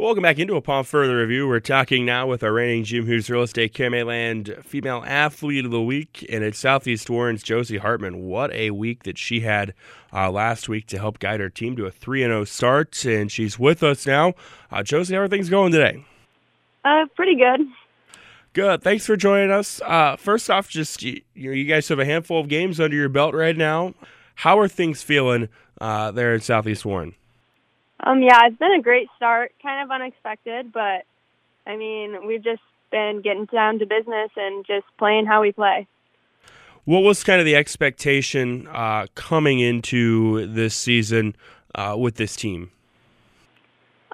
Welcome back into Upon Further Review. We're talking now with our reigning Jim Hughes Real Estate Land Female Athlete of the Week, and it's Southeast Warren's Josie Hartman. What a week that she had uh, last week to help guide her team to a 3 0 start, and she's with us now. Uh, Josie, how are things going today? Uh, pretty good. Good. Thanks for joining us. Uh, first off, just you, you guys have a handful of games under your belt right now. How are things feeling uh, there in Southeast Warren? Um, yeah, it's been a great start. Kind of unexpected, but I mean, we've just been getting down to business and just playing how we play. What was kind of the expectation uh, coming into this season uh, with this team?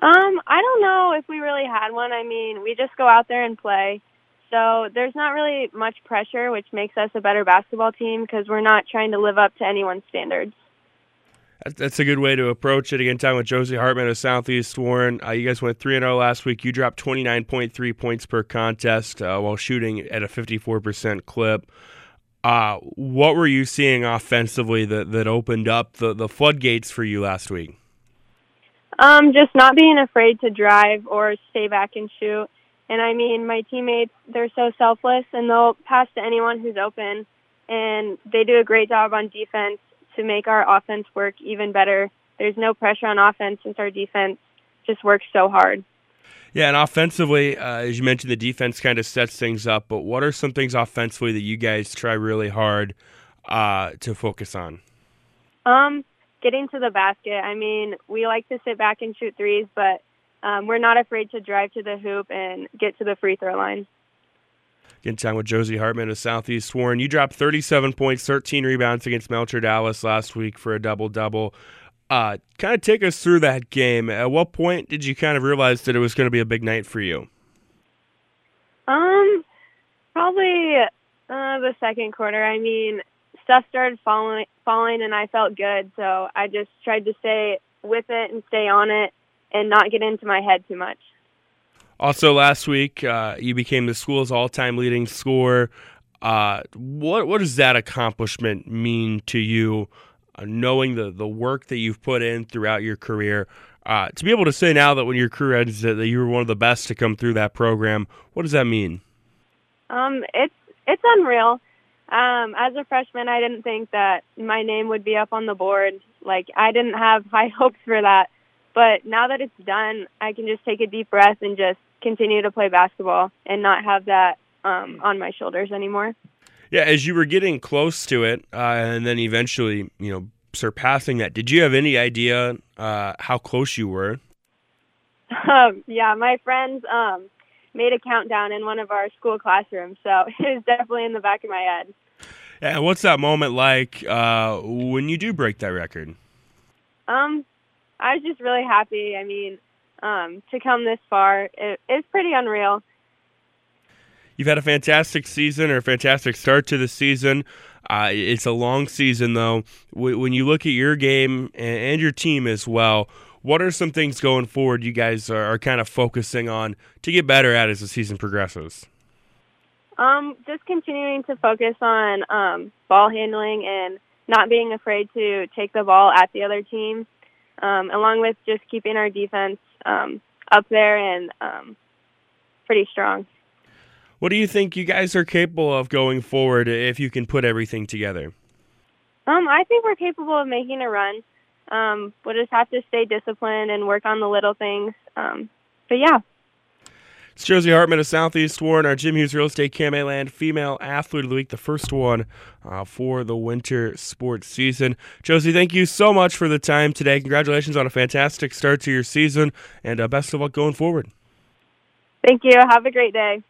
Um, I don't know if we really had one. I mean, we just go out there and play. So there's not really much pressure, which makes us a better basketball team because we're not trying to live up to anyone's standards. That's a good way to approach it. Again, time with Josie Hartman of Southeast Warren. Uh, you guys went 3 0 last week. You dropped 29.3 points per contest uh, while shooting at a 54% clip. Uh, what were you seeing offensively that, that opened up the, the floodgates for you last week? Um, just not being afraid to drive or stay back and shoot. And I mean, my teammates, they're so selfless and they'll pass to anyone who's open. And they do a great job on defense to make our offense work even better. There's no pressure on offense since our defense just works so hard. Yeah, and offensively, uh, as you mentioned, the defense kind of sets things up. But what are some things offensively that you guys try really hard uh, to focus on? Um, getting to the basket. I mean, we like to sit back and shoot threes, but um, we're not afraid to drive to the hoop and get to the free throw line. Getting time with Josie Hartman of Southeast Warren. You dropped 37 points, 13 rebounds against Melcher Dallas last week for a double double. Uh, kind of take us through that game. At what point did you kind of realize that it was going to be a big night for you? Um, probably uh, the second quarter. I mean, stuff started falling, falling, and I felt good, so I just tried to stay with it and stay on it, and not get into my head too much. Also, last week uh, you became the school's all-time leading scorer. Uh, what what does that accomplishment mean to you? Uh, knowing the the work that you've put in throughout your career, uh, to be able to say now that when your career ends that you were one of the best to come through that program, what does that mean? Um, it's it's unreal. Um, as a freshman, I didn't think that my name would be up on the board. Like I didn't have high hopes for that. But now that it's done, I can just take a deep breath and just continue to play basketball and not have that um, on my shoulders anymore. Yeah, as you were getting close to it, uh, and then eventually, you know, surpassing that, did you have any idea uh, how close you were? Um, yeah, my friends um, made a countdown in one of our school classrooms, so it was definitely in the back of my head. Yeah, what's that moment like uh, when you do break that record? Um, I was just really happy. I mean, um, to come this far, it, it's pretty unreal. You've had a fantastic season or a fantastic start to the season. Uh, it's a long season, though. When you look at your game and your team as well, what are some things going forward you guys are, kind of focusing on to get better at as the season progresses? Um, just continuing to focus on um, ball handling and not being afraid to take the ball at the other team um, along with just keeping our defense um, up there and um, pretty strong. What do you think you guys are capable of going forward if you can put everything together? Um, I think we're capable of making a run. Um, we'll just have to stay disciplined and work on the little things. Um, but yeah. It's Josie Hartman of Southeast Warren, our Jim Hughes Real Estate KMA Land Female Athlete of the Week, the first one uh, for the winter sports season. Josie, thank you so much for the time today. Congratulations on a fantastic start to your season, and uh, best of luck going forward. Thank you. Have a great day.